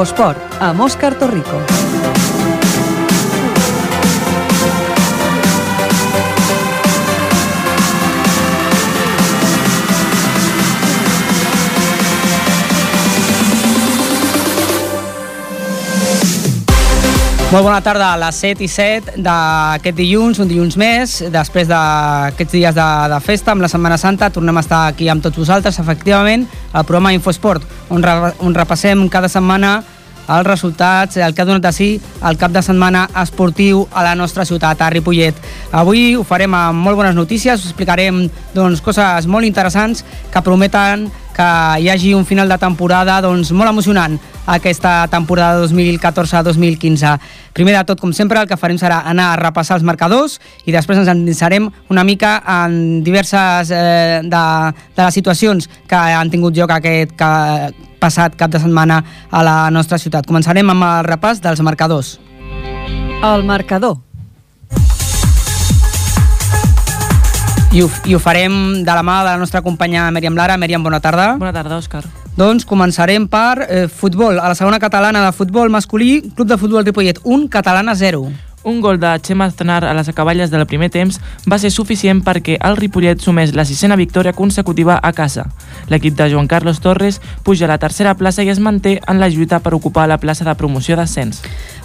Infosport, a Òscar Torrico. Molt bona tarda, a les 7 i 7 d'aquest dilluns, un dilluns més, després d'aquests dies de, de festa, amb la Setmana Santa, tornem a estar aquí amb tots vosaltres, efectivament, al programa Infosport, on, re, on repassem cada setmana els resultats, el que ha donat de si el cap de setmana esportiu a la nostra ciutat, a Ripollet. Avui ho farem amb molt bones notícies, us explicarem doncs, coses molt interessants que prometen que hi hagi un final de temporada doncs, molt emocionant aquesta temporada 2014-2015. Primer de tot, com sempre, el que farem serà anar a repassar els marcadors i després ens endinsarem una mica en diverses eh, de, de les situacions que han tingut lloc aquest que, passat cap de setmana a la nostra ciutat. Començarem amb el repàs dels marcadors. El marcador. I ho, I ho farem de la mà de la nostra companya Mèriam Lara. Mèriam, bona tarda. Bona tarda, Òscar. Doncs començarem per eh, futbol. A la segona catalana de futbol masculí, Club de Futbol Ripollet 1, Catalana 0. Un gol de Xema Aznar a les acaballes del primer temps va ser suficient perquè el Ripollet sumés la sisena victòria consecutiva a casa. L'equip de Joan Carlos Torres puja a la tercera plaça i es manté en la lluita per ocupar la plaça de promoció d'ascens.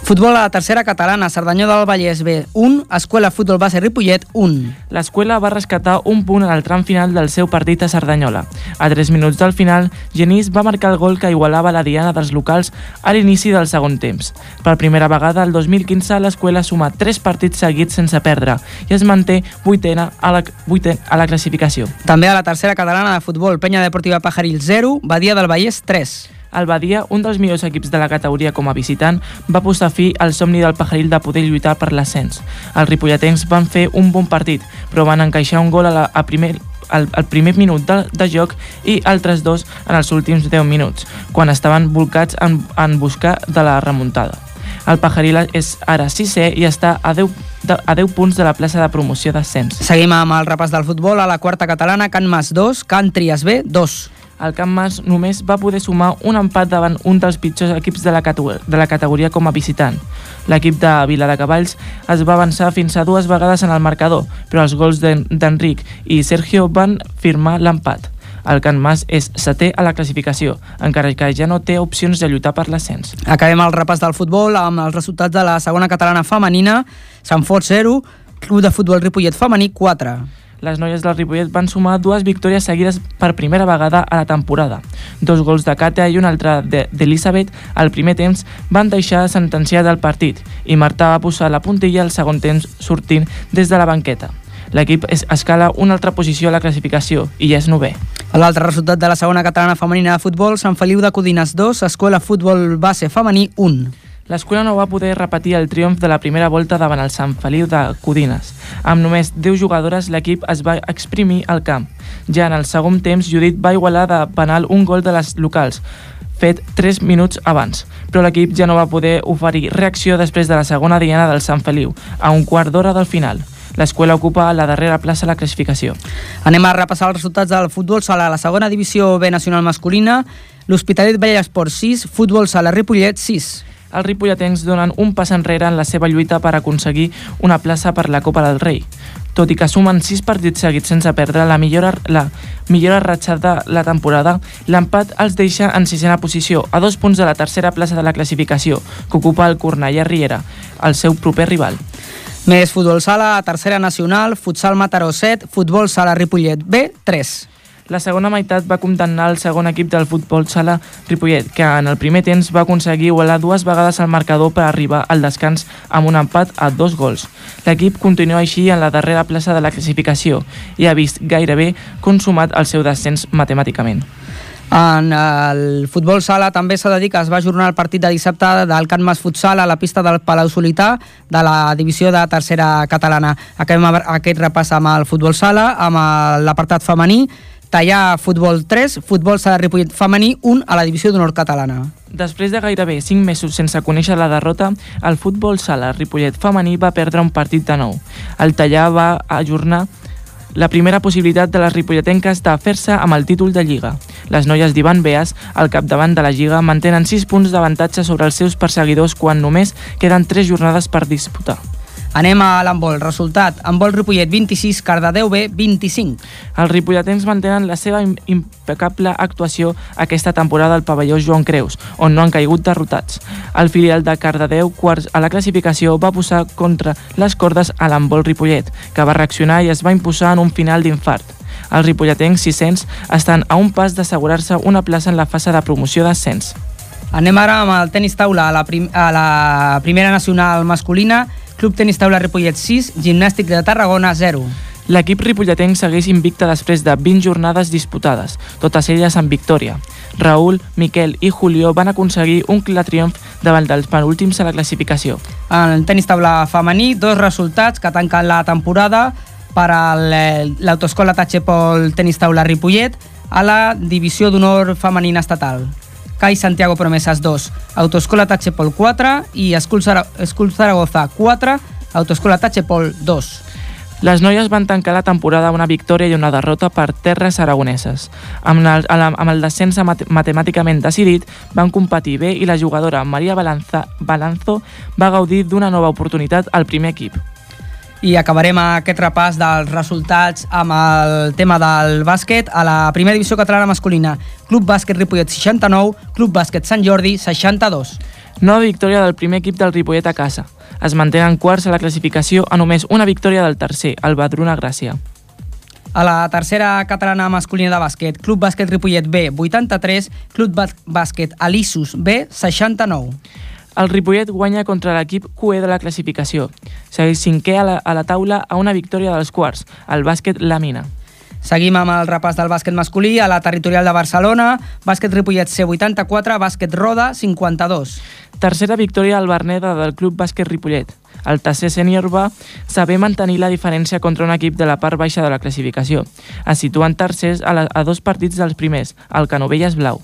Futbol a la tercera catalana, Cerdanyó del Vallès B 1, Escuela Futbol Base Ripollet 1. L'escola va rescatar un punt en el tram final del seu partit a Cerdanyola. A 3 minuts del final, Genís va marcar el gol que igualava la diana dels locals a l'inici del segon temps. Per primera vegada, el 2015, l'escola suma 3 partits seguits sense perdre i es manté vuitena a la, vuitena a la classificació. També a la tercera catalana de futbol, Penya Deportiva Pajaril 0, Badia del Vallès 3. El Badia, un dels millors equips de la categoria com a visitant, va posar fi al somni del Pajaril de poder lluitar per l'ascens. Els ripolletens van fer un bon partit, però van encaixar un gol a, la, a primer, al, al primer minut de, de joc i altres dos en els últims 10 minuts, quan estaven volcats en, en buscar de la remuntada. El Pajaril és ara 6è i està a 10, de, a 10 punts de la plaça de promoció d'ascens. Seguim amb el repàs del futbol. A la quarta catalana, Can Mas 2, Can Trias B 2. El Camp Mas només va poder sumar un empat davant un dels pitjors equips de la, de la categoria com a visitant. L'equip de Vila de Cavalls es va avançar fins a dues vegades en el marcador, però els gols d'Enric i Sergio van firmar l'empat. El Can Mas és setè a la classificació, encara que ja no té opcions de lluitar per l'ascens. Acabem el repàs del futbol amb els resultats de la segona catalana femenina, Sant Fort 0, Club de Futbol Ripollet femení 4. Les noies del Ripollet van sumar dues victòries seguides per primera vegada a la temporada. Dos gols de Càtea i un altre d'Elisabet al primer temps van deixar sentenciat el partit i Marta va posar la puntilla al segon temps sortint des de la banqueta. L'equip es escala una altra posició a la classificació i ja és novè. L'altre resultat de la segona catalana femenina de futbol, Sant Feliu de Codines 2, Escola Futbol Base Femení 1. L'escola no va poder repetir el triomf de la primera volta davant el Sant Feliu de Codines. Amb només 10 jugadores, l'equip es va exprimir al camp. Ja en el segon temps, Judit va igualar de penal un gol de les locals, fet 3 minuts abans, però l'equip ja no va poder oferir reacció després de la segona diana del Sant Feliu, a un quart d'hora del final. L'escola ocupa la darrera plaça a la classificació. Anem a repassar els resultats del futbol sala a la segona divisió B nacional masculina, l'Hospitalet Vallesport 6, futbol sala Ripollet 6. Els ripolletens donen un pas enrere en la seva lluita per aconseguir una plaça per la Copa del Rei. Tot i que sumen 6 partits seguits sense perdre la millora, la millora ratxada de la temporada, l'empat els deixa en sisena posició, a dos punts de la tercera plaça de la classificació, que ocupa el Cornellà Riera, el seu proper rival. Més futbol sala tercera nacional, futsal Mataró 7, futbol sala Ripollet B 3. La segona meitat va condemnar el segon equip del futbol sala Ripollet, que en el primer temps va aconseguir igualar dues vegades el marcador per arribar al descans amb un empat a dos gols. L'equip continua així en la darrera plaça de la classificació i ha vist gairebé consumat el seu descens matemàticament. En el futbol sala també s'ha de dir que es va ajornar el partit de dissabte del Can Mas Futsal a la pista del Palau Solità de la divisió de tercera catalana. Acabem aquest repàs amb el futbol sala, amb l'apartat femení, Tallà Futbol 3, Futbol Sala Ripollet femení 1 a la divisió d'honor catalana. Després de gairebé 5 mesos sense conèixer la derrota, el futbol sala Ripollet femení va perdre un partit de nou. El Tallà va ajornar la primera possibilitat de les ripolletenques de fer-se amb el títol de Lliga. Les noies d'Ivan Beas, al capdavant de la Lliga, mantenen 6 punts d'avantatge sobre els seus perseguidors quan només queden 3 jornades per disputar. Anem a l'handbol. Resultat, handbol Ripollet 26, Cardedeu B 25. Els ripolletens mantenen la seva im- impecable actuació aquesta temporada al pavelló Joan Creus, on no han caigut derrotats. El filial de Cardedeu, quarts a la classificació, va posar contra les cordes a l'handbol Ripollet, que va reaccionar i es va imposar en un final d'infart. Els ripolletens 600 estan a un pas d'assegurar-se una plaça en la fase de promoció d'ascens. Anem ara amb el tenis taula a la, prim a la primera nacional masculina. Club Tenis Taula Ripollet 6, Gimnàstic de Tarragona 0. L'equip ripolletenc segueix invicte després de 20 jornades disputades, totes elles amb victòria. Raül, Miquel i Julio van aconseguir un clar triomf davant dels penúltims a la classificació. En el tenis taula femení, dos resultats que tanquen la temporada per a l'autoescola Tachepol Tenis Taula Ripollet a la divisió d'honor femenina estatal. CAI Santiago Promesas 2, Autoescola Tachepol 4 i Escul Zara- Escul Zaragoza 4, Autoescola Tachepol 2. Les noies van tancar la temporada una victòria i una derrota per terres aragoneses. Amb el, amb el descens mat matemàticament decidit, van competir bé i la jugadora Maria Balanza, Balanzo va gaudir d'una nova oportunitat al primer equip. I acabarem aquest repàs dels resultats amb el tema del bàsquet a la primera divisió catalana masculina. Club Bàsquet Ripollet 69, Club Bàsquet Sant Jordi 62. Nova victòria del primer equip del Ripollet a casa. Es mantenen quarts a la classificació a només una victòria del tercer, el Badruna Gràcia. A la tercera catalana masculina de bàsquet, Club Bàsquet Ripollet B 83, Club Bàsquet Alisus B 69. El Ripollet guanya contra l'equip QE de la classificació. Segueix cinquè a la, a la taula a una victòria dels quarts, el bàsquet La Mina. Seguim amb el repàs del bàsquet masculí a la territorial de Barcelona, bàsquet Ripollet C 84, bàsquet Roda 52. Tercera victòria al Berneda del Club Bàsquet Ripollet. El tercer sènior va saber mantenir la diferència contra un equip de la part baixa de la classificació. Es situen tercers a, la, a dos partits dels primers, el Canovelles Blau.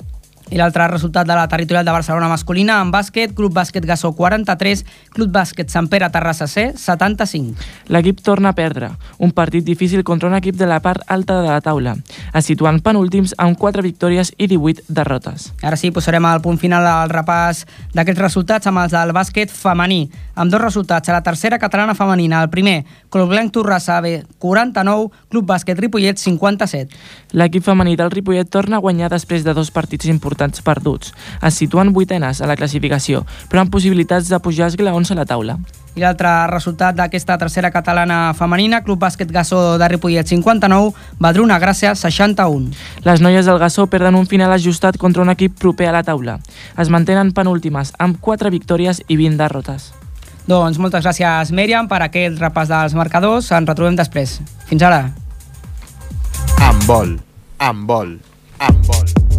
I l'altre resultat de la territorial de Barcelona masculina en bàsquet, Club Bàsquet Gassó 43, Club Bàsquet Sant Pere Terrassa C 75. L'equip torna a perdre, un partit difícil contra un equip de la part alta de la taula, es situant penúltims amb 4 victòries i 18 derrotes. Ara sí, posarem el punt final al repàs d'aquests resultats amb els del bàsquet femení, amb dos resultats a la tercera catalana femenina. El primer, Club Blanc Torrassa B 49, Club Bàsquet Ripollet 57. L'equip femení del Ripollet torna a guanyar després de dos partits importants perduts. Es situen vuitenes a la classificació, però amb possibilitats de pujar els glaons a la taula. I l'altre resultat d'aquesta tercera catalana femenina, Club Bàsquet Gassó de Ripollet 59, Badruna Gràcia 61. Les noies del Gassó perden un final ajustat contra un equip proper a la taula. Es mantenen penúltimes, amb 4 victòries i 20 derrotes. Doncs moltes gràcies, Mèriam, per aquest repàs dels marcadors. Ens retrobem després. Fins ara. Amb vol, amb vol, amb vol.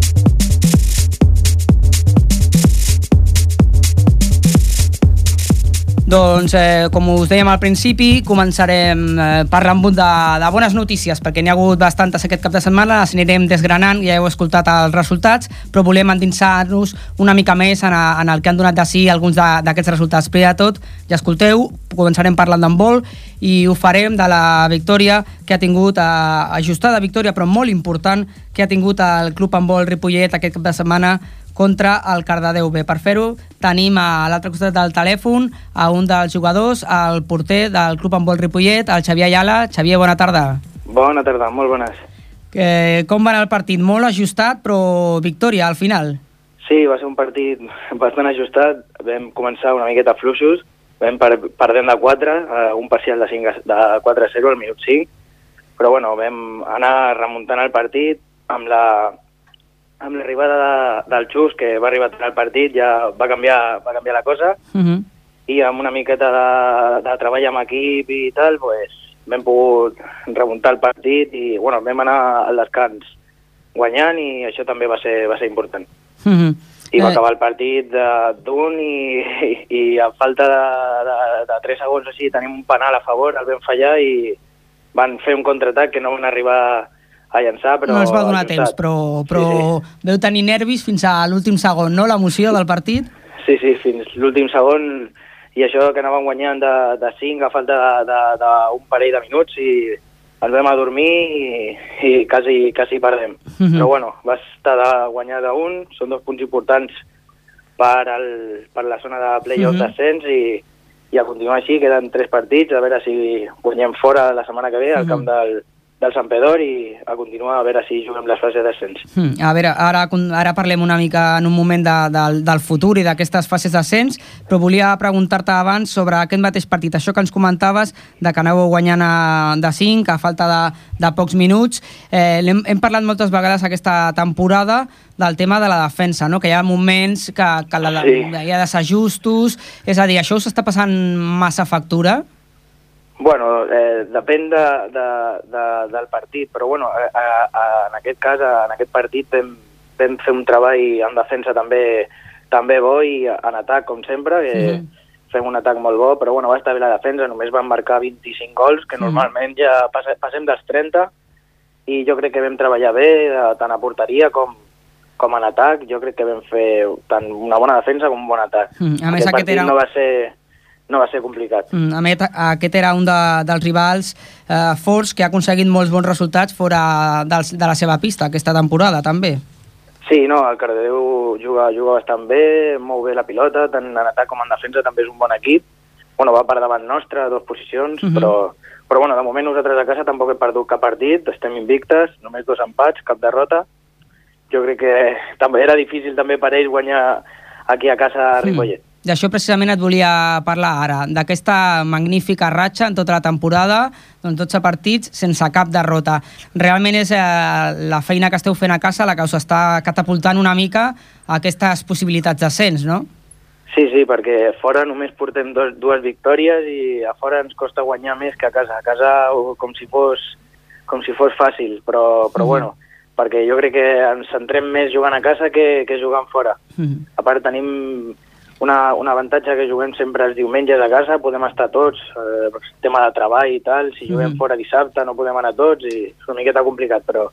Doncs, eh, com us dèiem al principi, començarem eh, parlant de, de bones notícies, perquè n'hi ha hagut bastantes aquest cap de setmana, les anirem desgranant, ja heu escoltat els resultats, però volem endinsar-nos una mica més en, a, en el que han donat de si alguns d'aquests resultats. Primer de tot, ja escolteu, començarem parlant d'handbol i ho farem de la victòria que ha tingut, eh, ajustada victòria, però molt important, que ha tingut el Club Handbol Ripollet aquest cap de setmana contra el Cardedeu B. Per fer-ho, tenim a l'altre costat del telèfon a un dels jugadors, el porter del Club Handbol Ripollet, el Xavier Ayala. Xavier, bona tarda. Bona tarda, molt bones. Eh, com va anar el partit? Molt ajustat, però victòria al final. Sí, va ser un partit bastant ajustat. Vam començar una miqueta fluixos, vam per, perdent de 4, eh, un parcial de, 5, a- de 4 a 0 al minut 5, però bueno, vam anar remuntant el partit amb la amb l'arribada de, del Xus, que va arribar al partit, ja va canviar, va canviar la cosa, Uh -huh. i amb una miqueta de, de treball amb equip i tal, pues, vam pogut remuntar el partit i bueno, vam anar al descans guanyant i això també va ser, va ser important. Uh -huh. I va acabar el partit d'un i, i, i a falta de, de, de 3 segons així tenim un penal a favor, el vam fallar i van fer un contraatac que no van arribar a llançar, però... no es va donar ajustat. temps, però, però Sí, veu tenir nervis fins a l'últim segon, no?, l'emoció del partit. sí, sí, sí fins l'últim segon i això que anàvem guanyant de, de 5 a falta d'un parell de minuts i ens vam a dormir i, i quasi, quasi perdem. Mhm. Però bueno, va estar de guanyar d'un, són dos punts importants per, el, per la zona de play-off Mhm. d'ascens i, i a continuar així, queden tres partits, a veure si guanyem fora la setmana que ve al Mhm. camp del, del Sant Pedor i a continuar a veure si juguem les fases d'ascens. Mm, A veure, ara, ara parlem una mica en un moment de, del, del futur i d'aquestes fases d'ascens, però volia preguntar-te abans sobre aquest mateix partit, això que ens comentaves, de que aneu guanyant a, de 5 a falta de, de pocs minuts. Eh, hem, hem parlat moltes vegades aquesta temporada del tema de la defensa, no? que hi ha moments que, que la, Sí. hi ha desajustos, és a dir, això us està passant massa factura? Bueno, eh, depèn de, de, de, del partit, però bueno, a, a, a, en aquest cas, a, en aquest partit vam, vam fer un treball en defensa també també bo i en atac, com sempre, que Mhm. fem un atac molt bo, però bueno, va estar bé la defensa, només van marcar 25 gols, que Mhm. normalment ja passe, passem dels 30, i jo crec que vam treballar bé, eh, tant a porteria com, com en atac, jo crec que vam fer tant una bona defensa com un bon atac. Mm, a més, aquest aquest era- no va ser no va ser complicat. Mm, A més, aquest era un de, dels rivals eh, forts que ha aconseguit molts bons resultats fora dels, de la seva pista aquesta temporada, també. Sí, no, el Cardedeu juga, juga bastant bé, mou bé la pilota, tant en atac com en defensa també és un bon equip. Bueno, va per davant nostre, a dues posicions, Mhm. però, però bueno, de moment nosaltres a casa tampoc hem perdut cap partit, estem invictes, només dos empats, cap derrota. Jo crec que també era difícil també per ells guanyar aquí a casa a Ripollet. D'això precisament et volia parlar ara, d'aquesta magnífica ratxa en tota la temporada, doncs 12 partits sense cap derrota. Realment és eh, la feina que esteu fent a casa la que us està catapultant una mica a aquestes possibilitats d'ascens, no? Sí, sí, perquè fora només portem dos, dues victòries i a fora ens costa guanyar més que a casa. A casa com si fos, com si fos fàcil, però, però Mhm. bueno, perquè jo crec que ens centrem més jugant a casa que, que jugant fora. Mm. A part tenim una, un avantatge que juguem sempre els diumenges a casa, podem estar tots, eh, tema de treball i tal, si juguem Mhm. fora dissabte no podem anar tots i és una miqueta complicat, però,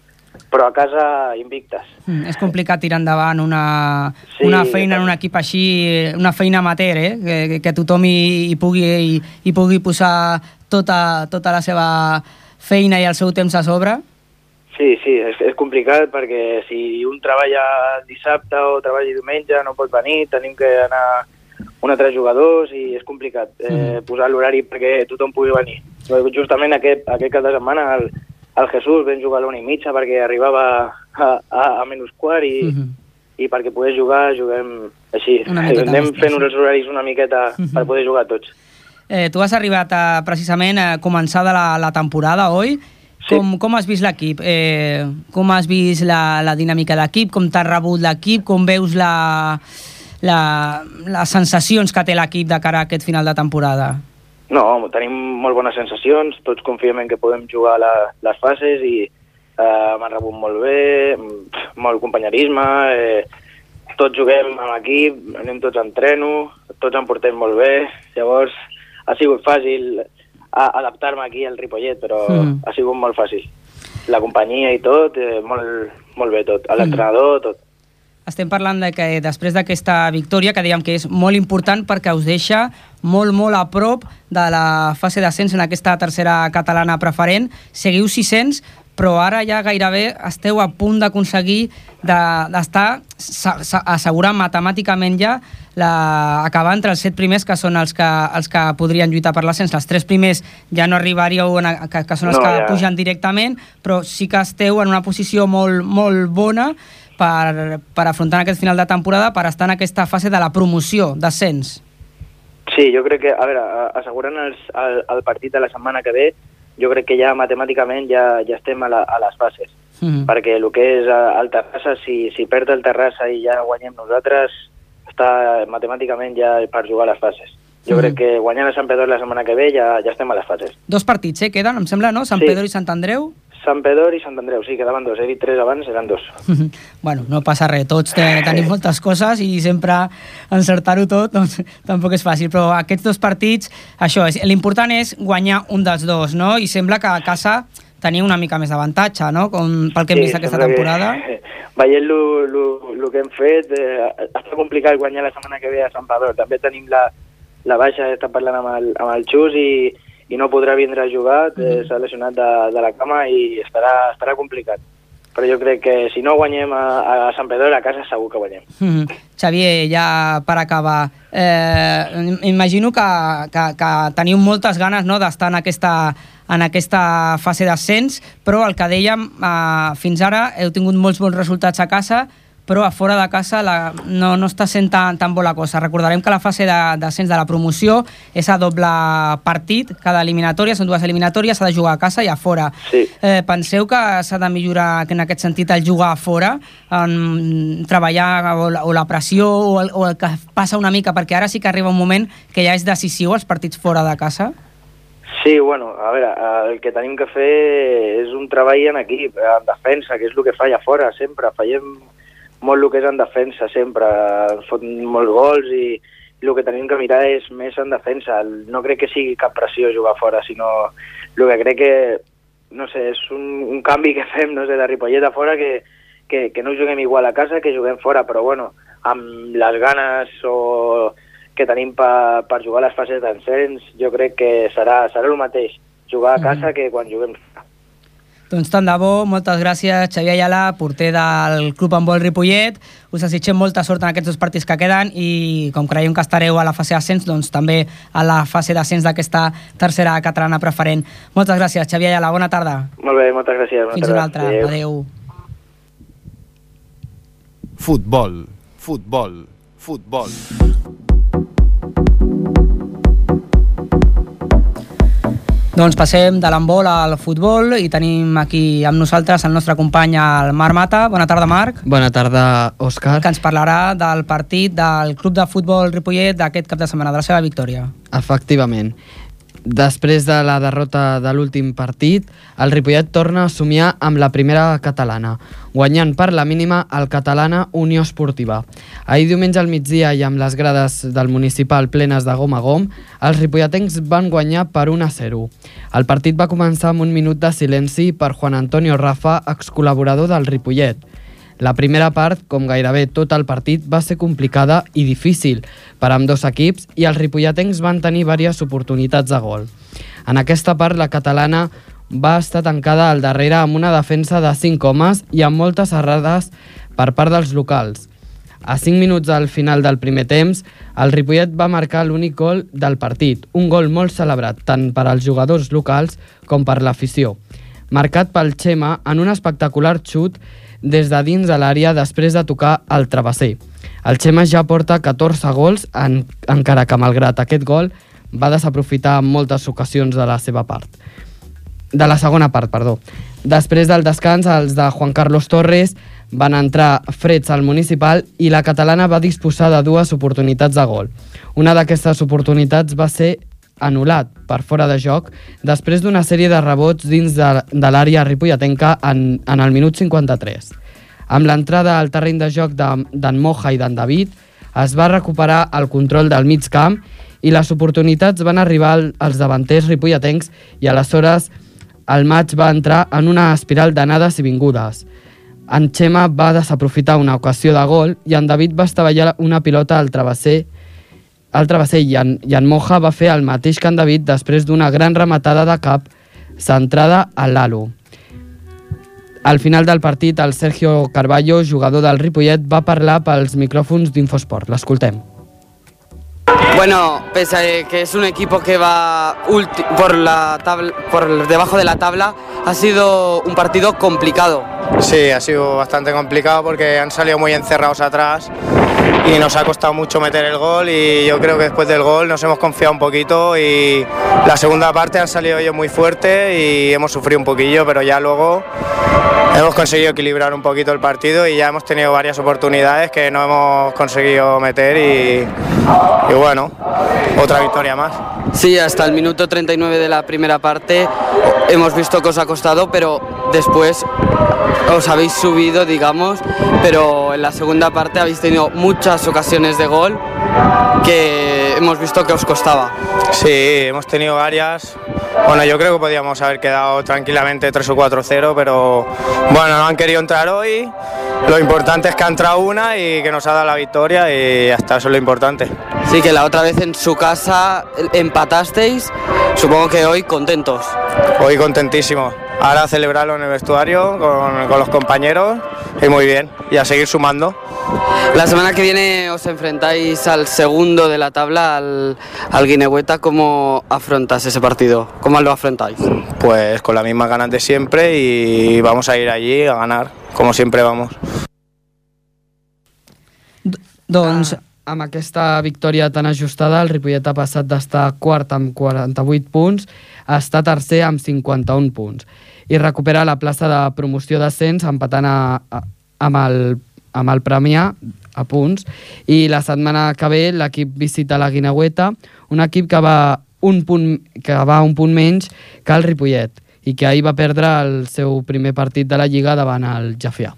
però a casa invictes. Mm, és complicat tirar endavant una, Sí, una feina en un equip així, una feina amateur, eh? que, que, que tothom hi, hi, pugui, hi, hi pugui posar tota, tota la seva feina i el seu temps a sobre. Sí, sí, és, és complicat perquè si un treballa dissabte o treballa diumenge no pot venir, tenim que anar un altre jugadors i és complicat eh, posar l'horari perquè tothom pugui venir. Justament aquest, aquest cap de setmana el, el Jesús vam jugar a l'una i mitja perquè arribava a, a, a menys quart i, Mhm. i perquè poder jugar juguem així. Anem fent uns horaris una miqueta per poder jugar tots. Eh, tu has arribat a, precisament a començar de la, la temporada, oi? Sí. Com, com has vist l'equip? Eh, com has vist la, la dinàmica de l'equip? Com t'ha rebut l'equip? Com veus la, la, les sensacions que té l'equip de cara a aquest final de temporada? No, tenim molt bones sensacions, tots confiem en que podem jugar la, les fases i eh, m'han rebut molt bé, molt companyerisme, eh, tots juguem amb equip, anem tots a entreno, tots em portem molt bé, llavors ha sigut fàcil adaptar-me aquí al Ripollet, però Mm. mm. ha sigut molt fàcil. La companyia i tot, eh, molt, molt bé tot, l'entrenador, tot. Estem parlant de que després d'aquesta victòria, que dèiem que és molt important perquè us deixa molt, molt a prop de la fase d'ascens en aquesta tercera catalana preferent. Seguiu 600, però ara ja gairebé esteu a punt d'aconseguir de- d'estar de, assegurant matemàticament ja la, acabar entre els set primers que són els que, els que podrien lluitar per l'ascens. Els tres primers ja no arribaríeu, en, a- que, que són els No, que ja. pugen directament, però sí que esteu en una posició molt, molt bona per, per afrontar aquest final de temporada, per estar en aquesta fase de la promoció, d'ascens. Sí, jo crec que, a veure, assegurant els, el, el partit de la setmana que ve, jo crec que ja matemàticament ja, ja estem a, la, a les fases. Mm. perquè el que és eh, el Terrassa, si, si perd el Terrassa i ja guanyem nosaltres, matemàticament ja per jugar a les fases. Jo Mhm. crec que guanyant a Sant Pedro la setmana que ve ja, ja estem a les fases. Dos partits, eh, queden, em sembla, no? Sant Sí. Pedro i Sant Andreu? Sant Pedro i Sant Andreu, sí, quedaven dos. He dit tres abans, eren dos. bueno, no passa res, tots te, tenim moltes coses i sempre encertar-ho tot doncs, tampoc és fàcil, però aquests dos partits, això, és l'important és guanyar un dels dos, no? I sembla que a casa tenia una mica més d'avantatge, no? Com, pel que hem vist aquesta sembla que, temporada. veient el que hem fet, eh, està complicat guanyar la setmana que ve a Sant Pedro. També tenim la, la baixa, està parlant amb el, amb el Xus i, i no podrà vindre a jugar, eh, s'ha lesionat de, de la cama i estarà, estarà complicat. Però jo crec que si no guanyem a, a Sant Pedro a casa segur que guanyem. Mm -hmm. Xavier, ja per acabar, eh, imagino que, que, que teniu moltes ganes no, d'estar en aquesta, en aquesta fase d'ascens, però el que dèiem, eh, fins ara heu tingut molts bons resultats a casa, però a fora de casa la, no, no està sent tan, tan bona cosa. Recordarem que la fase d'ascens de, de la promoció és a doble partit, cada eliminatòria, són dues eliminatòries, s'ha de jugar a casa i a fora. Sí. Eh, penseu que s'ha de millorar en aquest sentit el jugar a fora, en treballar o la, o la pressió o el, o el que passa una mica, perquè ara sí que arriba un moment que ja és decisiu els partits fora de casa? Sí, bueno, a veure, el que tenim que fer és un treball en equip, en defensa, que és el que falla fora sempre. Fallem molt el que és en defensa sempre, foten molts gols i el que tenim que mirar és més en defensa. No crec que sigui cap pressió jugar fora, sinó el que crec que, no sé, és un, un canvi que fem, no sé, de Ripollet a fora que, que, que no juguem igual a casa que juguem fora, però bueno, amb les ganes o que tenim per, per jugar a les fases d'encens, jo crec que serà, serà el mateix jugar a casa mm. que quan juguem fora. Doncs tant de bo, moltes gràcies Xavier Ayala, porter del Club Handbol Ripollet. Us desitgem molta sort en aquests dos partits que queden i com creiem que estareu a la fase d'ascens, doncs també a la fase d'ascens d'aquesta tercera catalana preferent. Moltes gràcies, Xavier Ayala, bona tarda. Molt bé, moltes gràcies. Bona Fins tarda. una altra, adéu. adéu. Futbol, futbol, futbol. Doncs passem de l'handbol al futbol i tenim aquí amb nosaltres el nostre company el Marc Mata. Bona tarda, Marc. Bona tarda, Òscar. Que ens parlarà del partit del Club de Futbol Ripollet d'aquest cap de setmana, de la seva victòria. Efectivament. Després de la derrota de l'últim partit, el Ripollet torna a somiar amb la primera catalana, guanyant per la mínima el catalana Unió Esportiva. Ahir diumenge al migdia i amb les grades del municipal plenes de gom a gom, els ripolletens van guanyar per 1 a 0. El partit va començar amb un minut de silenci per Juan Antonio Rafa, excol·laborador del Ripollet, la primera part, com gairebé tot el partit, va ser complicada i difícil per amb dos equips i els ripolletens van tenir diverses oportunitats de gol. En aquesta part, la catalana va estar tancada al darrere amb una defensa de 5 homes i amb moltes errades per part dels locals. A 5 minuts al final del primer temps, el Ripollet va marcar l'únic gol del partit, un gol molt celebrat tant per als jugadors locals com per l'afició, marcat pel Xema en un espectacular xut des de dins de l'àrea després de tocar el travesser. El Xema ja porta 14 gols, en, encara que malgrat aquest gol va desaprofitar moltes ocasions de la seva part. De la segona part, perdó. Després del descans, els de Juan Carlos Torres van entrar freds al municipal i la catalana va disposar de dues oportunitats de gol. Una d'aquestes oportunitats va ser anul·lat per fora de joc després d'una sèrie de rebots dins de, de l'àrea ripolletenca en, en el minut 53. Amb l'entrada al terreny de joc d'en de, Moja i d'en David, es va recuperar el control del mig camp i les oportunitats van arribar als davanters ripolletens i aleshores el maig va entrar en una espiral d'anades i vingudes. En Xema va desaprofitar una ocasió de gol i en David va estavellar una pilota al travesser el travesser i en Moja va fer el mateix que en David després d'una gran rematada de cap centrada a l'Alo. Al final del partit, el Sergio Carballo, jugador del Ripollet, va parlar pels micròfons d'Infosport. L'escoltem. Bueno, pese a que es un equipo que va por, la tabla, por debajo de la tabla, ha sido un partido complicado. Sí, ha sido bastante complicado porque han salido muy encerrados atrás y nos ha costado mucho meter el gol y yo creo que después del gol nos hemos confiado un poquito y la segunda parte han salido ellos muy fuerte y hemos sufrido un poquillo, pero ya luego hemos conseguido equilibrar un poquito el partido y ya hemos tenido varias oportunidades que no hemos conseguido meter y, y bueno, otra victoria más. Sí, hasta el minuto 39 de la primera parte hemos visto que os ha costado, pero después os habéis subido, digamos, pero en la segunda parte habéis tenido muchas ocasiones de gol que hemos visto que os costaba. Sí, hemos tenido varias. Bueno, yo creo que podíamos haber quedado tranquilamente 3 o 4-0, pero bueno, no han querido entrar hoy. Lo importante es que ha entrado una y que nos ha dado la victoria y hasta eso es lo importante. Sí, que la otra vez en su casa empatasteis. Supongo que hoy contentos. Hoy contentísimo. Ahora a celebrarlo en el vestuario con, con los compañeros y muy bien. Y a seguir sumando. La semana que viene os enfrentáis al segundo de la tabla, al, al Guinehueta. ¿Cómo afrontas ese partido? ¿Cómo lo afrontáis? Pues con las mismas ganas de siempre y vamos a ir allí a ganar, como siempre vamos. Doncs... Ah, amb aquesta victòria tan ajustada, el Ripollet ha passat d'estar quart amb 48 punts a estar tercer amb 51 punts i recupera la plaça de promoció d'ascens empatant a, a, amb, el, amb el Premià a punts i la setmana que ve l'equip visita la Guineueta, un equip que va un punt, que va un punt menys que el Ripollet i que ahir va perdre el seu primer partit de la Lliga davant el Jafià.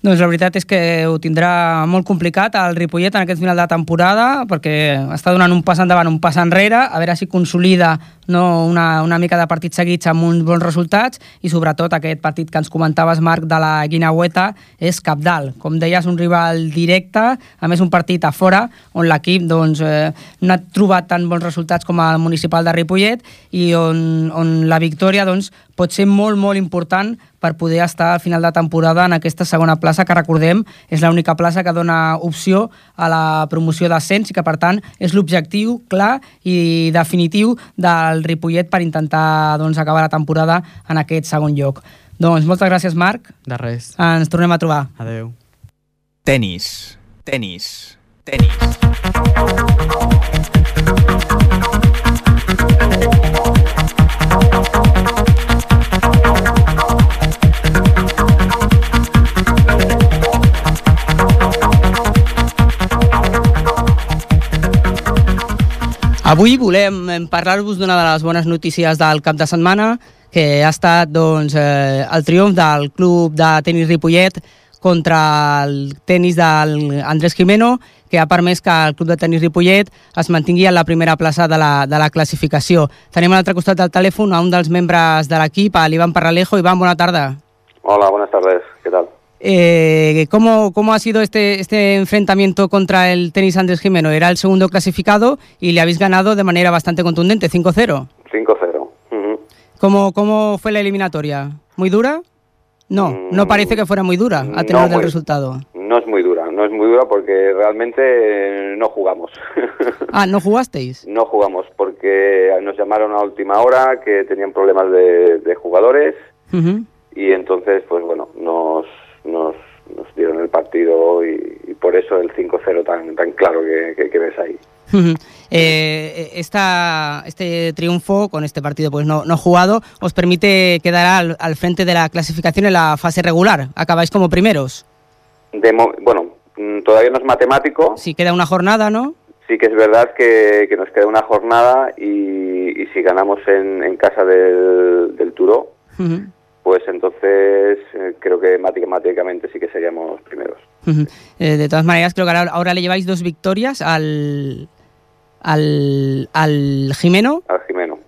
Doncs la veritat és que ho tindrà molt complicat el Ripollet en aquest final de temporada perquè està donant un pas endavant, un pas enrere, a veure si consolida no, una, una mica de partits seguits amb uns bons resultats i sobretot aquest partit que ens comentaves, Marc, de la Guinaueta és capdalt. Com deies, un rival directe, a més un partit a fora on l'equip doncs, eh, no ha trobat tan bons resultats com el municipal de Ripollet i on, on la victòria doncs, pot ser molt, molt important per poder estar al final de temporada en aquesta segona plaça, que recordem és l'única plaça que dona opció a la promoció d'ascens i que, per tant, és l'objectiu clar i definitiu del Ripollet per intentar doncs, acabar la temporada en aquest segon lloc. Doncs moltes gràcies, Marc. De res. Ens tornem a trobar. Adeu. Tenis, tenis, tenis. Avui volem parlar-vos d'una de les bones notícies del cap de setmana, que ha estat doncs, eh, el triomf del club de tenis Ripollet contra el tenis d'Andrés Jimeno, que ha permès que el club de tenis Ripollet es mantingui en la primera plaça de la, de la classificació. Tenim a l'altre costat del telèfon a un dels membres de l'equip, a l'Ivan Parralejo. Iván, bona tarda. Hola, buenas tardes. Eh, ¿cómo, ¿Cómo ha sido este, este enfrentamiento contra el tenis Andrés Jimeno? Era el segundo clasificado y le habéis ganado de manera bastante contundente, 5-0. 5-0. Ujú. ¿Cómo, ¿Cómo fue la eliminatoria? ¿Muy dura? No, no Mm, parece que fuera muy dura a no tener del muy- resultado. No es muy dura, no es muy dura porque realmente eh, no jugamos. Ah, ¿no jugasteis? no jugamos porque nos llamaron a última hora que tenían problemas de, de jugadores y entonces, pues bueno, nos, nos, nos dieron el partido y, y por eso el 5-0 tan, tan claro que, que- que ves ahí. Ujú. Eh, esta, este triunfo con este partido pues no, no jugado os permite quedar al, al frente de la clasificación en la fase regular. Acabáis como primeros. De mo- bueno, mm, todavía no es matemático. Si queda una jornada, ¿no? Sí que es verdad que, que nos queda una jornada y, y si ganamos en, en casa del, del Turó. Pues entonces eh, creo que matemáticamente sí que seríamos primeros. Eh, de todas maneras, creo que ahora, ahora le lleváis dos victorias al, al, al Jimeno. Al Jimeno.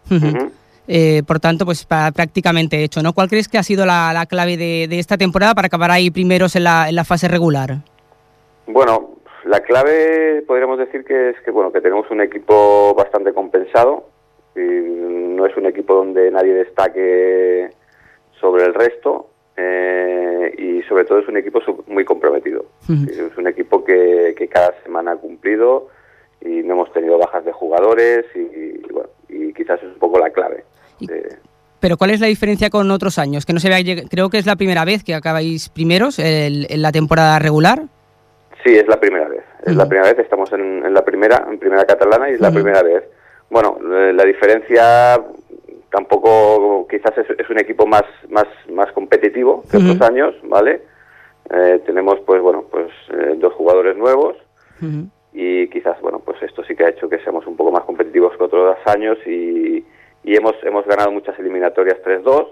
Eh, por tanto, pues prácticamente hecho, ¿no? ¿Cuál crees que ha sido la, la clave de, de esta temporada para acabar ahí primeros en la, en la fase regular? Bueno, la clave podríamos decir que es que bueno que tenemos un equipo bastante compensado. Y no es un equipo donde nadie destaque sobre el resto eh, y sobre todo es un equipo muy comprometido. Es un equipo que, que cada semana ha cumplido y no hemos tenido bajas de jugadores y, y, bueno, y quizás es un poco la clave. de- Pero ¿cuál es la diferencia con otros años? Que no se vea, creo que es la primera vez que acabáis primeros el- en la temporada regular. Sí, es la primera vez. Es la primera vez, estamos en, en la primera, en primera catalana y es la primera vez. Bueno, eh, la diferencia tampoco, quizás es, es un equipo más, más, más competitivo que otros años, ¿vale? Eh, tenemos, pues bueno, pues eh, dos jugadores nuevos y quizás, bueno, pues esto sí que ha hecho que seamos un poco más competitivos que otros años y, y hemos, hemos ganado muchas eliminatorias 3-2,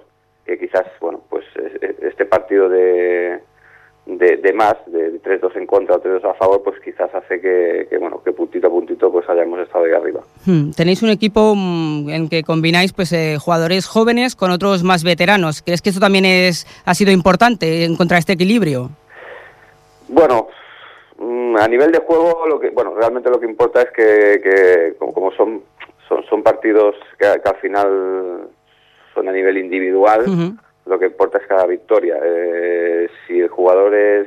que quizás, bueno, pues es- es- este partido de, de, de más, de 3-2 en contra o 3-2 a favor, pues quizás hace que, que, bueno, que puntito a puntito pues hayamos estado ahí arriba. Hmm, Tenéis un equipo mm, en que combináis pues eh, jugadores jóvenes con otros más veteranos. ¿Crees que esto también es ha sido importante encontrar este equilibrio? Bueno, mm, a nivel de juego, lo que, bueno, realmente lo que importa es que, que como, como son, son, son partidos que, que al final son a nivel individual. Lo que importa es cada victoria. Eh, si el jugador es,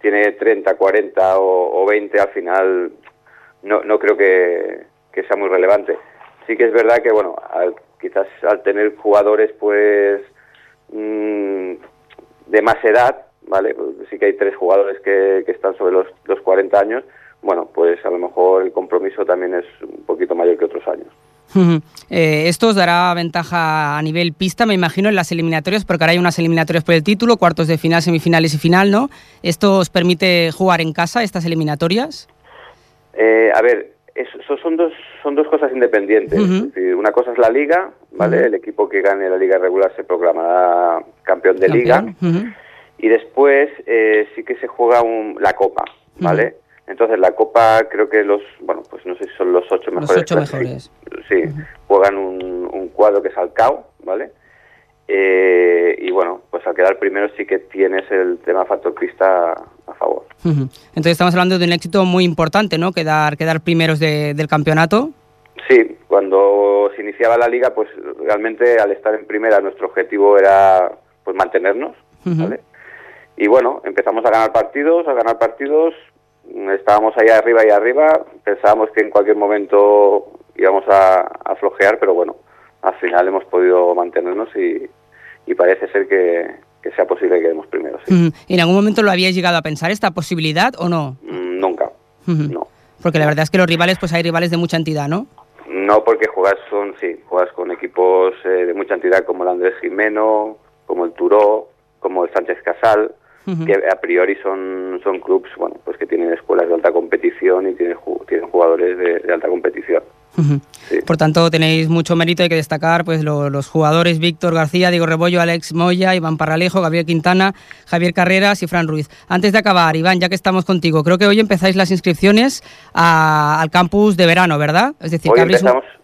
tiene 30, 40 o, o 20, al final no, no creo que, sea muy relevante. Sí que es verdad que, bueno, al- quizás al tener jugadores, pues, mm, de más edad, ¿vale? Pues sí que hay tres jugadores que, que están sobre los, los 40 años, bueno, pues a lo mejor el compromiso también es un poquito mayor que otros años. Eh, esto os dará ventaja a nivel pista, me imagino, en las eliminatorias, porque ahora hay unas eliminatorias por el título, cuartos de final, semifinales y final, ¿no? ¿Esto os permite jugar en casa estas eliminatorias? Eh, a ver, eso, eso son dos son dos cosas independientes. Es decir, una cosa es la liga, ¿vale? El equipo que gane la liga regular se proclamará campeón de liga. Y después eh, sí que se juega un- la copa, ¿vale? Entonces la copa creo que los, bueno, pues no sé si son los ocho Los mejores. ocho clasific- mejores. Sí, juegan un, un cuadro que es Alcao, ¿vale? Eh, y bueno, pues al quedar primero sí que tienes el tema factor pista a favor. Entonces estamos hablando de un éxito muy importante, ¿no? Quedar, quedar primeros de- del campeonato. Sí, cuando se iniciaba la liga, pues realmente al estar en primera nuestro objetivo era pues mantenernos. ¿vale? Y bueno, empezamos a ganar partidos, a ganar partidos, estábamos ahí arriba y arriba, pensábamos que en cualquier momento íbamos a, a flojear, pero bueno, al final hemos podido mantenernos y, y parece ser que, que sea posible que quedemos primeros. sí. ¿En algún momento lo habíais llegado a pensar esta posibilidad o no? Mm, Nunca, no. Porque la verdad es que los rivales, pues hay rivales de mucha entidad, ¿no? No, porque juegas son, sí, juegas con equipos eh, de mucha entidad como el Andrés Jimeno, como el Turó, como el Sánchez Casal, Que a priori son, son clubs, bueno, pues que tienen escuelas de alta competición y tienen, tienen jugadores de, de alta competición. Sí. Por tanto, tenéis mucho mérito, hay que destacar pues lo- los jugadores Víctor García, Diego Rebollo, Alex Moya, Iván Parralejo, Gabriel Quintana, Javier Carreras y Fran Ruiz. Antes de acabar, Iván, ya que estamos contigo, creo que hoy empezáis las inscripciones a- al campus de verano, ¿verdad? Es decir, Hoy que abrís un- empezamos.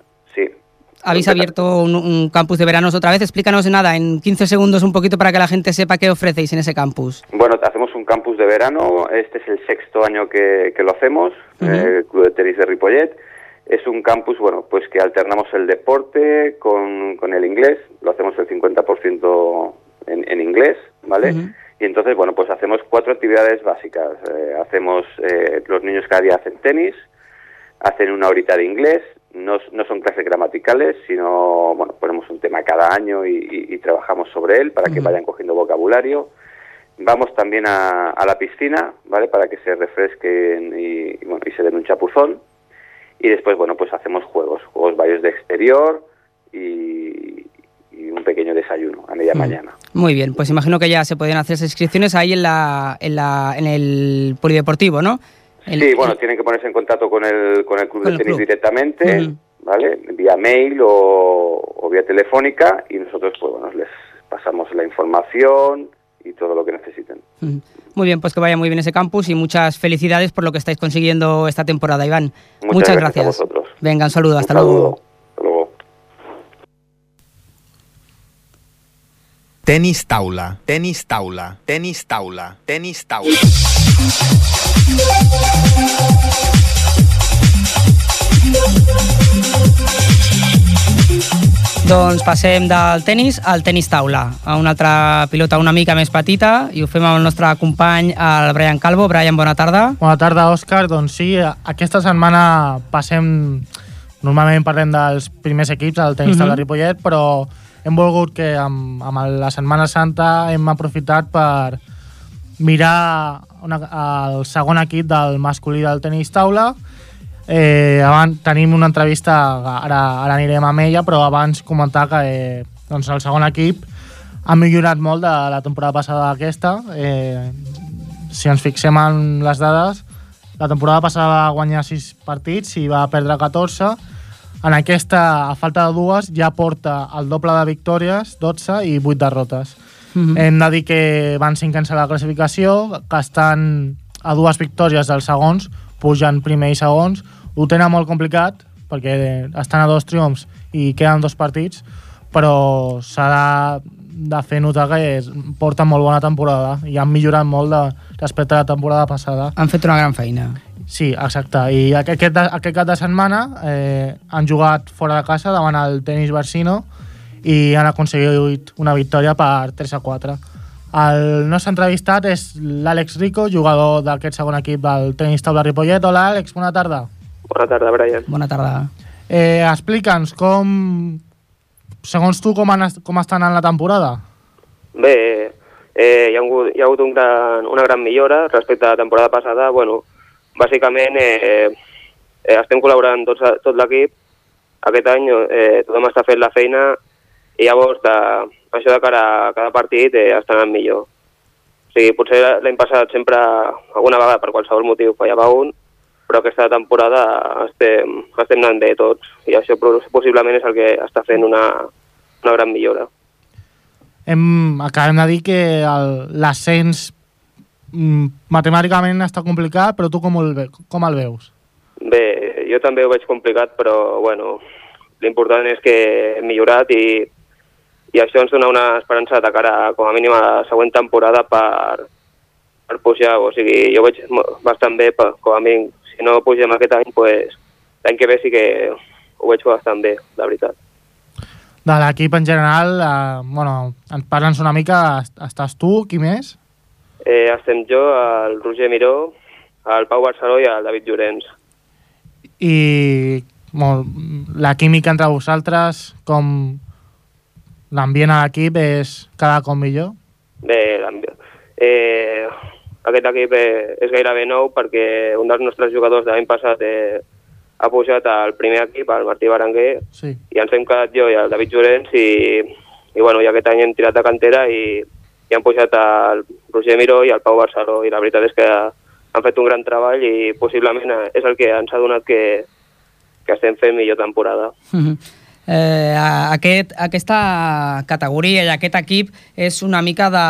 Habéis abierto un, un campus de veranos otra vez. Explícanos nada, en 15 segundos un poquito para que la gente sepa qué ofrecéis en ese campus. Bueno, hacemos un campus de verano. Este es el sexto año que, que lo hacemos, eh, el Club de Tenis de Ripollet. Es un campus, bueno, pues que alternamos el deporte con, con el inglés. Lo hacemos el 50% en, en inglés, ¿vale? Y entonces, bueno, pues hacemos cuatro actividades básicas. Eh, hacemos, eh, los niños cada día hacen tenis, hacen una horita de inglés, no, no son clases gramaticales, sino, bueno, ponemos un tema cada año y, y- y trabajamos sobre él para que vayan cogiendo vocabulario. Vamos también a, a la piscina, ¿vale? Para que se refresquen y, y, bueno, y se den un chapuzón. Y después, bueno, pues hacemos juegos, juegos varios de exterior y, y un pequeño desayuno a media Mm. mañana. Muy bien, pues imagino que ya se pueden hacer inscripciones ahí en, la, en, la, en el polideportivo, ¿no? El- sí, bueno, tienen que ponerse en contacto con el, con el club Con de tenis club. directamente. ¿vale? Vía mail o, o vía telefónica y nosotros, pues bueno, les pasamos la información y todo lo que necesiten. Muy bien, pues que vaya muy bien ese campus y muchas felicidades por lo que estáis consiguiendo esta temporada, Iván. Muchas gracias a vosotros. Venga, un saludo. Hasta luego. Tenis taula, tenis taula, tenis taula, tenis taula. Doncs passem del tennis al tenis taula, a una altra pilota una mica més petita, i ho fem amb el nostre company, el Brian Calvo. Brian, bona tarda. Bona tarda, Òscar. Doncs sí, aquesta setmana passem... Normalment parlem dels primers equips del tenis Mhm. uh -huh. de Ripollet, però hem volgut que amb, amb la Setmana Santa hem aprofitat per mirar una, el segon equip del masculí del tenis taula. Eh, abans, tenim una entrevista, ara, ara anirem amb ella, però abans comentar que eh, doncs el segon equip ha millorat molt de la temporada passada aquesta. Eh, si ens fixem en les dades, la temporada passada va guanyar 6 partits i va perdre 14. En aquesta, a falta de dues, ja porta el doble de victòries, 12 i 8 derrotes. Mhm. Hem de dir que van cinquens a la classificació, que estan a dues victòries dels segons, pugen primer i segons. Ho tenen molt complicat, perquè estan a dos triomfs i queden dos partits, però s'ha de de fer notar que és, porta molt bona temporada i han millorat molt de, respecte a la temporada passada. Han fet una gran feina. Sí, exacte. I aquest, aquest, cap de setmana eh, han jugat fora de casa davant el tenis Barsino i han aconseguit una victòria per 3 a 4. El nostre entrevistat és l'Àlex Rico, jugador d'aquest segon equip del tenis taula Ripollet. Hola, Àlex, bona tarda. Bona tarda, Brian. Bona tarda. Eh, Explica'ns com, segons tu, com, han, com està anant la temporada. Bé, eh, hi, ha hagut, hi ha hagut un gran, una gran millora respecte a la temporada passada. Bueno, bàsicament eh, eh, estem col·laborant tots, tot l'equip. Aquest any eh, tothom està fent la feina i llavors de, això de cara a cada partit eh, està anant millor. O sigui, potser l'any passat sempre, alguna vegada per qualsevol motiu, fallava un, però aquesta temporada estem, estem anant bé tots i això possiblement és el que està fent una, una gran millora. Hem, acabem de dir que l'ascens matemàticament està complicat, però tu com el, ve, com el veus? Bé, jo també ho veig complicat, però bueno, l'important és que hem millorat i, i això ens dona una esperança de cara com a mínim a la següent temporada per, per pujar, o sigui, jo veig bastant bé, per, com a mínim, si no pugem aquest any, pues, l'any que ve sí que ho veig bastant bé, la veritat. De l'equip en general, eh, bueno, ens parla'ns una mica, est- estàs tu, qui més? Eh, estem jo, el Roger Miró, el Pau Barceló i el David Llorenç. I molt, la química entre vosaltres, com l'ambient a l'equip és cada cop millor? Bé, eh, aquest equip eh, és gairebé nou perquè un dels nostres jugadors de l'any passat eh, ha pujat al primer equip, el Martí Baranguer, Sí. i ens hem quedat jo i el David Llorenç i, i, bueno, i aquest any hem tirat de cantera i, han pujat el Roger Miró i el Pau Barceló i la veritat és que han fet un gran treball i possiblement és el que ens ha donat que, que estem fent millor temporada. Mhm. Eh, aquest, aquesta categoria i aquest equip és una mica de,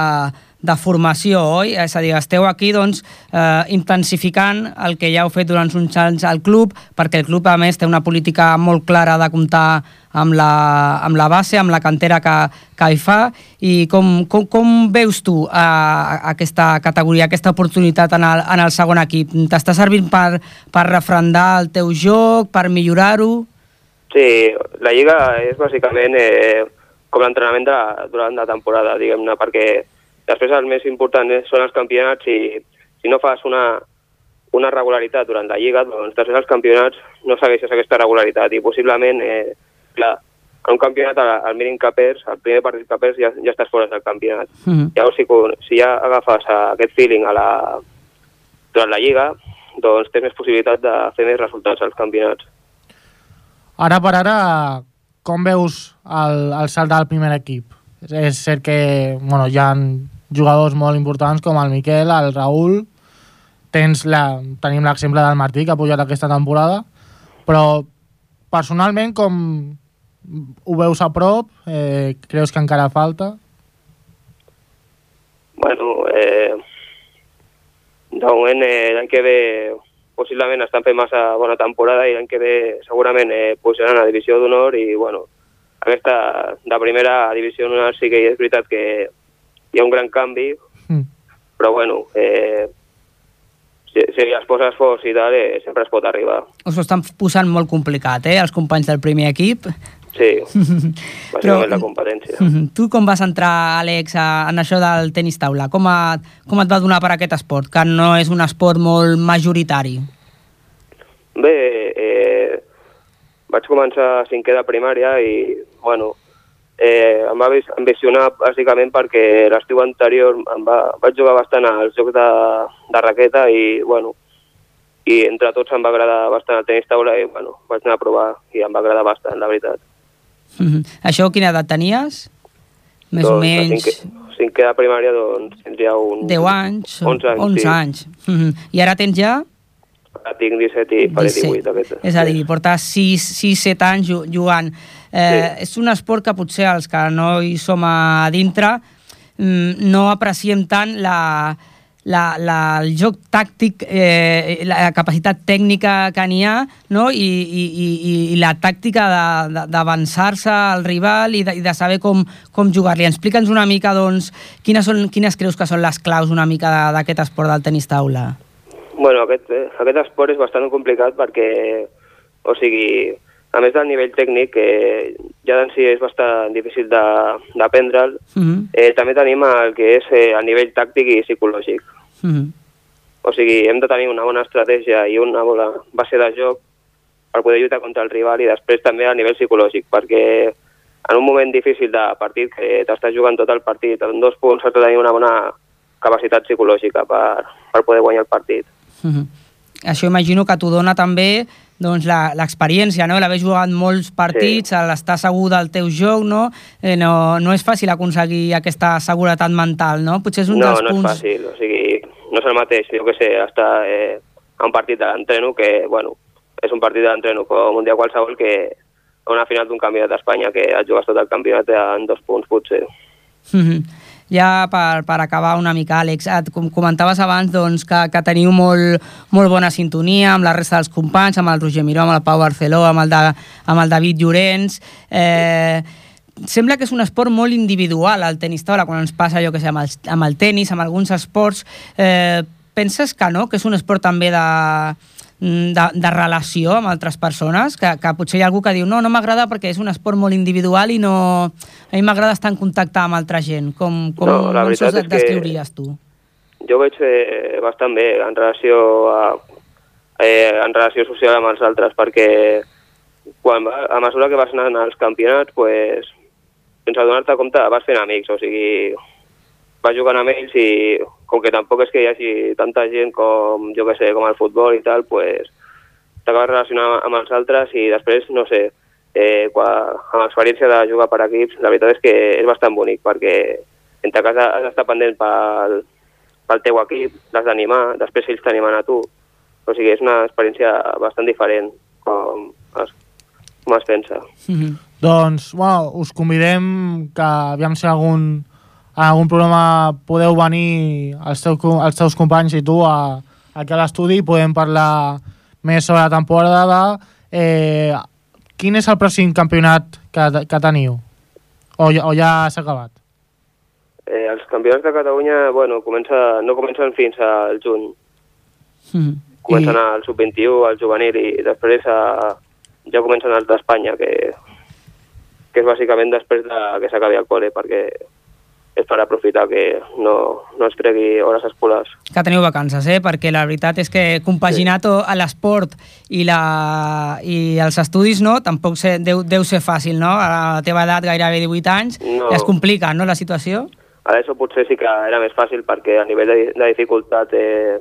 de formació, oi? És a dir, esteu aquí doncs, eh, intensificant el que ja heu fet durant uns anys al club, perquè el club, a més, té una política molt clara de comptar amb la, amb la base, amb la cantera que, que hi fa, i com, com, com veus tu eh, aquesta categoria, aquesta oportunitat en el, en el segon equip? T'està servint per, per refrendar el teu joc, per millorar-ho? Sí, la Lliga és bàsicament eh, com l'entrenament durant la temporada, diguem-ne, perquè després el més important és- són els campionats i si no fas una, una regularitat durant la Lliga, doncs després els campionats no segueixes aquesta regularitat i possiblement, eh, clar, en un campionat al, al mínim que perds, al primer partit que perds ja, ja estàs fora del campionat. Mhm. Llavors, si, si ja agafes eh, aquest feeling a la, durant la Lliga, doncs tens més possibilitat de fer més resultats als campionats. Ara per ara, com veus el, el salt del primer equip? És, cert que bueno, hi ha jugadors molt importants com el Miquel, el Raül, tens la, tenim l'exemple del Martí que ha pujat aquesta temporada, però personalment com ho veus a prop? Eh, creus que encara falta? Bueno, eh, de moment eh, l'any que ve possiblement estan fent massa bona temporada i l'any que ve segurament eh, pujaran a Divisió d'Honor i bueno, aquesta de primera Divisió d'Honor sí que és veritat que hi ha un gran canvi, Mm. però bueno, eh, si, si es poses forts i tal, eh, sempre es pot arribar. Us ho estan posant molt complicat, eh, els companys del primer equip. Sí, Però- bàsicament la competència. Mhm. Tu com vas entrar, Àlex, a, en això del tenis taula? Com, a, com et va donar per aquest esport, que no és un esport molt majoritari? Bé, eh, vaig començar a cinquè de primària i, bueno, eh, em va ambicionar bàsicament perquè l'estiu anterior em va, vaig jugar bastant als jocs de, de raqueta i, bueno, i entre tots em va agradar bastant el tenis taula i, bueno, vaig anar a provar i em va agradar bastant, la veritat. Mhm. Això quina edat tenies? Més o Doncs, a menys Cinquè, cinquè de primària, doncs, tindria un... 10 anys? 11 anys, 11 sí. anys. Mhm. I ara tens ja? Ara tinc 17 i faré 17. 18. Aquest. És a dir, portar 6-7 anys ju- jugant. Eh, És un esport que potser els que no hi som a dintre mm, no apreciem tant la, la, la, el joc tàctic, eh, la capacitat tècnica que n'hi ha no? I, i, i, i la tàctica d'avançar-se al rival i de, i de saber com, com jugar-li. Explica'ns una mica doncs, quines, són, quines creus que són les claus una mica d'aquest esport del tenis taula. Bueno, aquest, eh, aquest esport és bastant complicat perquè, o sigui, a més del nivell tècnic, que ja d'en si és bastant difícil d'aprendre'l, Mm -hmm. eh, també tenim el que és eh, el nivell tàctic i psicològic. Mm -hmm. O sigui, hem de tenir una bona estratègia i una bona base de joc per poder lluitar contra el rival i després també a nivell psicològic, perquè en un moment difícil de partit, que t'estàs jugant tot el partit, en dos punts has de tenir una bona capacitat psicològica per, per poder guanyar el partit. Mm -hmm. Això imagino que t'ho dona també doncs, la- l'experiència, no? l'haver jugat molts partits, sí. l'estar segur del teu joc, no? Eh, no? No és fàcil aconseguir aquesta seguretat mental, no? Potser és un no, dels no punts... és fàcil, o sigui, no és el mateix, jo que sé, estar eh, a un partit de l'entreno que, bueno, és un partit de l'entreno com un dia qualsevol que a una final d'un campionat d'Espanya que et jugues tot el campionat en dos punts, potser. Mhm. Ja per, per acabar una mica, Àlex, et com comentaves abans doncs, que, que teniu molt, molt bona sintonia amb la resta dels companys, amb el Roger Miró, amb el Pau Barceló, amb el, de, amb el David Llorenç... Eh, sembla que és un esport molt individual el tenis taula, quan ens passa allò que sé, amb el, amb el tenis, amb alguns esports. Eh, penses que no? Que és un esport també de, de, de relació amb altres persones? Que, que potser hi ha algú que diu no, no m'agrada perquè és un esport molt individual i no... A mi m'agrada estar en contacte amb altra gent. Com, com No, la veritat és que- descriuries tu? Jo veig eh, bastant bé en relació a, eh, en relació social amb els altres, perquè quan, a mesura que vas anant als campionats, pues, sense adonar-te compte vas fent amics, o sigui, vas jugant amb ells i com que tampoc és que hi hagi tanta gent com, jo que sé, com el futbol i tal, pues, t'acabes relacionant amb els altres i després, no sé, eh, quan, amb l'experiència de jugar per equips, la veritat és que és bastant bonic, perquè entre casa has d'estar pendent pel, pel teu equip, l'has d'animar, després ells t'animen a tu. O sigui, és una experiència bastant diferent com es, com es pensa. Mhm. Doncs, bueno, us convidem que aviam si algun, en algun programa podeu venir els, teu, els teus companys i tu a, aquí a l'estudi i podem parlar més sobre la temporada. Eh, quin és el pròxim campionat que, que teniu? O, ja- o ja s'ha acabat? Eh, els campionats de Catalunya, bueno, comença, no comencen fins al juny. Mhm. Comencen al sub-21, al juvenil, i després a, ja comencen els d'Espanya, que, que és bàsicament després de que s'acabi el col·le, perquè és per aprofitar que no, no es tregui hores escolars. que teniu vacances, eh? perquè la veritat és que compaginar sí. a l'esport i, la, i els estudis no, tampoc se, deu, deu ser fàcil, no? A la teva edat, gairebé 18 anys, No. ja es complica, no?, la situació. A això potser sí que era més fàcil perquè a nivell de, de dificultat eh,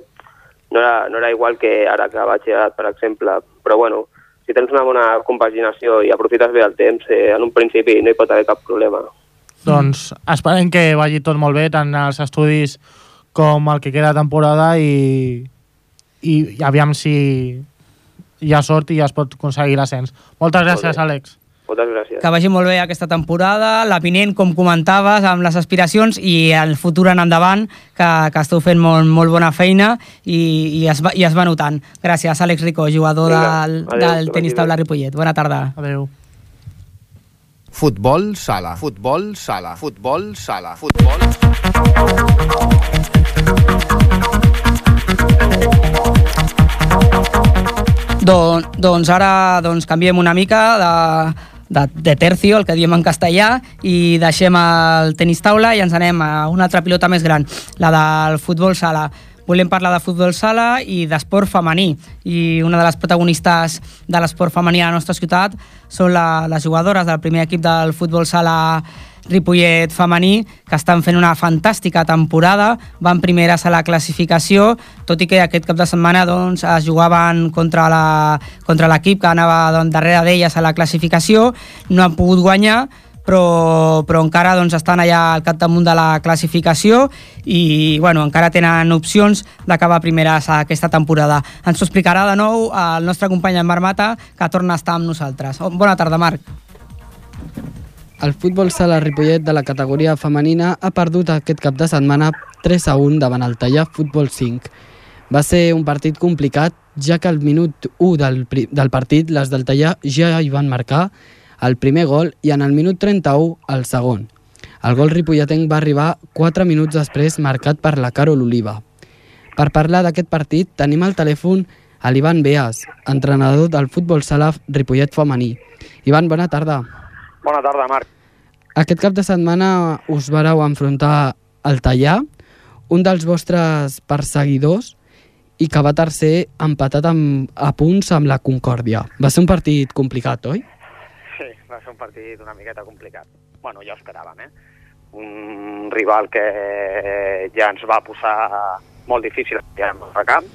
no, era, no era igual que ara que a batxillerat, per exemple. Però bueno, si tens una bona compaginació i aprofites bé el temps, eh, en un principi no hi pot haver cap problema. Doncs esperem que vagi tot molt bé, tant els estudis com el que queda de temporada i, i, i aviam si hi ha sort i es pot aconseguir l'ascens. Moltes gràcies, bé. Àlex. Moltes gràcies. Que vagi molt bé aquesta temporada, la vinent, com comentaves, amb les aspiracions i el futur en endavant, que, que esteu fent molt, molt bona feina i, i, es va, i es va notant. Gràcies, Àlex Rico, jugador Vinga, del, adéu, del tenis taula Ripollet. Bona tarda. Adéu. Futbol sala. Futbol sala. Futbol sala. Futbol Don, doncs ara doncs, canviem una mica de, de, de tercio, el que diem en castellà, i deixem el tenis taula i ens anem a una altra pilota més gran, la del futbol sala. Volem parlar de futbol sala i d'esport femení. I una de les protagonistes de l'esport femení a la nostra ciutat són la, les jugadores del primer equip del futbol sala Ripollet femení, que estan fent una fantàstica temporada, van primeres a la classificació, tot i que aquest cap de setmana doncs, es jugaven contra la- contra l'equip que anava doncs, darrere d'elles a la classificació, no han pogut guanyar, però, però encara doncs, estan allà al capdamunt de la classificació i bueno, encara tenen opcions d'acabar primeres aquesta temporada. Ens ho explicarà de nou el nostre company en Marc Mata, que torna a estar amb nosaltres. Oh, Bona tarda, Marc. el futbol sala Ripollet de la categoria femenina ha perdut aquest cap de setmana 3 a 1 davant el Tallà Futbol 5. Va ser un partit complicat, ja que al minut 1 del, del partit les del Tallà ja hi van marcar el primer gol i en el minut 31 el segon. El gol ripolletenc va arribar 4 minuts després marcat per la Carol Oliva. Per parlar d'aquest partit tenim al telèfon a l'Ivan Beas, entrenador del futbol sala Ripollet femení. Ivan, bona tarda. Bona tarda, Marc. Aquest cap de setmana us vareu enfrontar al Tallà, un dels vostres perseguidors, i que va tercer empatat amb, a punts amb la Concòrdia. Va ser un partit complicat, oi? Va ser un partit una miqueta complicat. Bueno, ja ho esperàvem, eh? Un rival que ja ens va posar molt difícil ja en el camp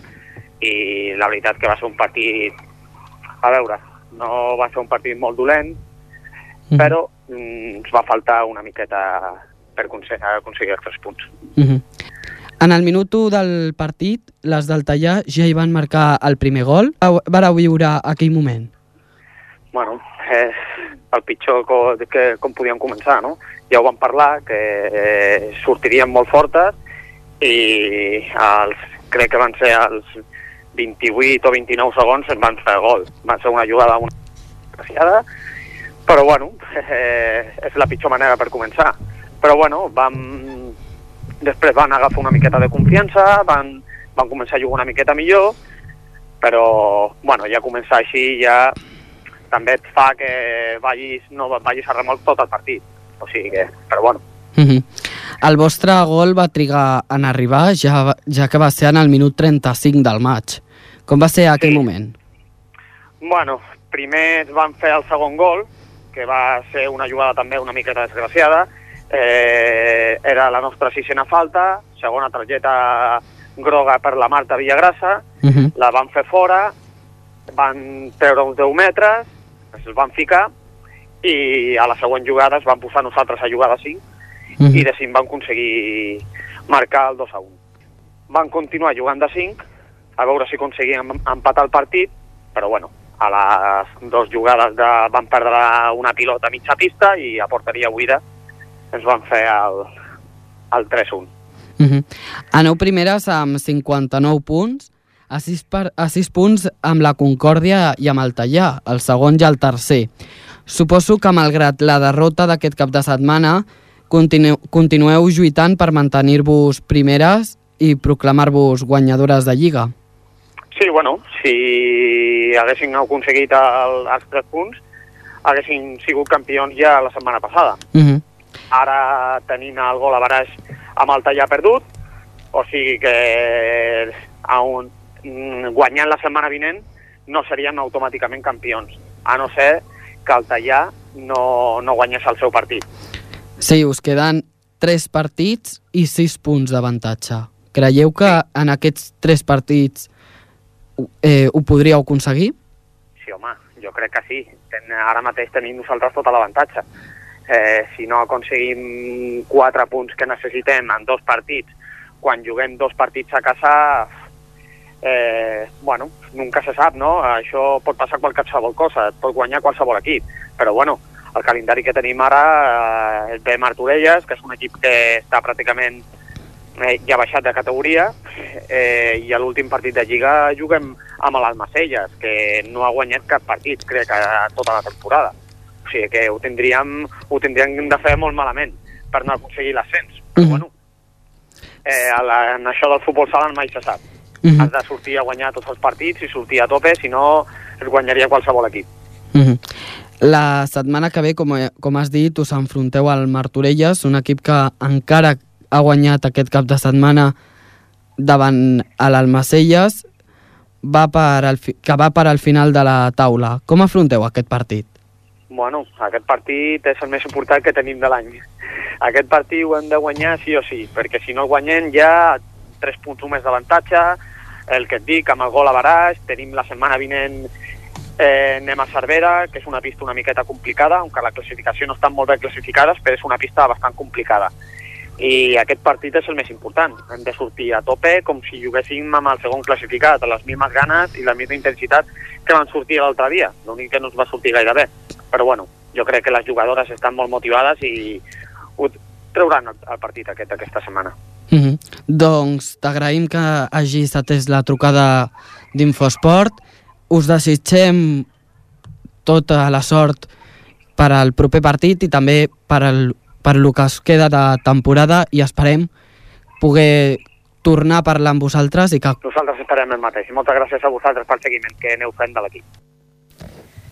i la veritat que va ser un partit... A veure, no va ser un partit molt dolent, però mm, ens va faltar una miqueta per aconse- aconseguir els tres punts. Uh -huh. En el minut 1 del partit, les del Tallà ja hi van marcar el primer gol. Vau- Vareu viure aquell moment? Bueno, és el pitjor co que, com podíem començar, no? Ja ho vam parlar, que eh, sortirien molt fortes i els, crec que van ser els 28 o 29 segons ens van fer gol. Va ser una jugada una desgraciada, però bueno, eh, és la pitjor manera per començar. Però bueno, vam, després van agafar una miqueta de confiança, van, van començar a jugar una miqueta millor, però bueno, ja començar així ja també et fa que vagis, no vagis a remolc tot el partit. O sigui que, però bueno, Uh -huh. El vostre gol va trigar en arribar, ja, ja que va ser en el minut 35 del maig. Com va ser aquell moment? Bueno, primer ens van fer el segon gol, que va ser una jugada també una miqueta desgraciada. Eh, era la nostra sisena falta, segona targeta groga per la Marta Villagrassa, Uh -huh. la van fer fora, van treure uns 10 metres, es van ficar, i a la següent jugada es van posar nosaltres a jugar de 5, i de 5 van aconseguir marcar el 2 a 1. Van continuar jugant de 5, a veure si aconseguien em- empatar el partit, però bueno, a les dues jugades de, van perdre una pilota a mitja pista i a porteria buida ens van fer el, el 3-1. Uh -huh. Aneu primeres amb 59 punts, a 6, per, a 6 punts amb la Concòrdia i amb el Tallà, el segon i el tercer. Suposo que malgrat la derrota d'aquest cap de setmana continu, continueu lluitant per mantenir-vos primeres i proclamar-vos guanyadores de Lliga. Sí, bueno, si haguessin aconseguit el, els 3 punts, haguessin sigut campions ja la setmana passada. Uh -huh. Ara tenim el gol a baraix amb el tallar perdut, o sigui que a un, guanyant la setmana vinent no serien automàticament campions, a no ser que el tallar no, no guanyés el seu partit. Sí, us queden 3 partits i 6 punts d'avantatge. Creieu que en aquests 3 partits eh, ho podríeu aconseguir? Sí, home, jo crec que sí. Ten, ara mateix tenim nosaltres tot l'avantatge. Eh, si no aconseguim quatre punts que necessitem en dos partits, quan juguem dos partits a casa, eh, bueno, nunca se sap, no? Això pot passar qualsevol cosa, et pot guanyar qualsevol equip. Però, bueno, el calendari que tenim ara eh, és ve Martorelles, que és un equip que està pràcticament eh, ja baixat de categoria eh, i a l'últim partit de Lliga juguem amb l'Almacelles, que no ha guanyat cap partit, crec, a tota la temporada. O sigui que ho tindríem, ho tindríem de fer molt malament per no aconseguir l'ascens. Però bueno, eh, la, en això del futbol sala mai se sap. Mhm. Has de sortir a guanyar tots els partits i sortir a tope, si no es guanyaria qualsevol equip. Uh -huh. La setmana que ve, com, com has dit, us enfronteu al Martorelles, un equip que encara ha guanyat aquest cap de setmana davant a l'Almacelles, va per al, que va per al final de la taula. Com afronteu aquest partit? Bueno, aquest partit és el més important que tenim de l'any. Aquest partit ho hem de guanyar sí o sí, perquè si no el guanyem ja tres punts més d'avantatge, el que et dic, amb el gol a baraix, tenim la setmana vinent eh, anem a Cervera, que és una pista una miqueta complicada, aunque la classificació no estan molt ben classificades, però és una pista bastant complicada. I aquest partit és el més important. Hem de sortir a tope com si juguéssim amb el segon classificat, amb les mismes ganes i la misma intensitat que van sortir l'altre dia. L'únic que no ens va sortir gaire bé. Però bueno, jo crec que les jugadores estan molt motivades i ho trauran el, el partit aquest aquesta setmana. Mm -hmm. Doncs t'agraïm que hagis atès la trucada d'Infosport. Us desitgem tota la sort per al proper partit i també per, el, per el que es queda de temporada i esperem poder tornar a parlar amb vosaltres i que... Nosaltres esperem el mateix i moltes gràcies a vosaltres pel seguiment que aneu fent de l'equip.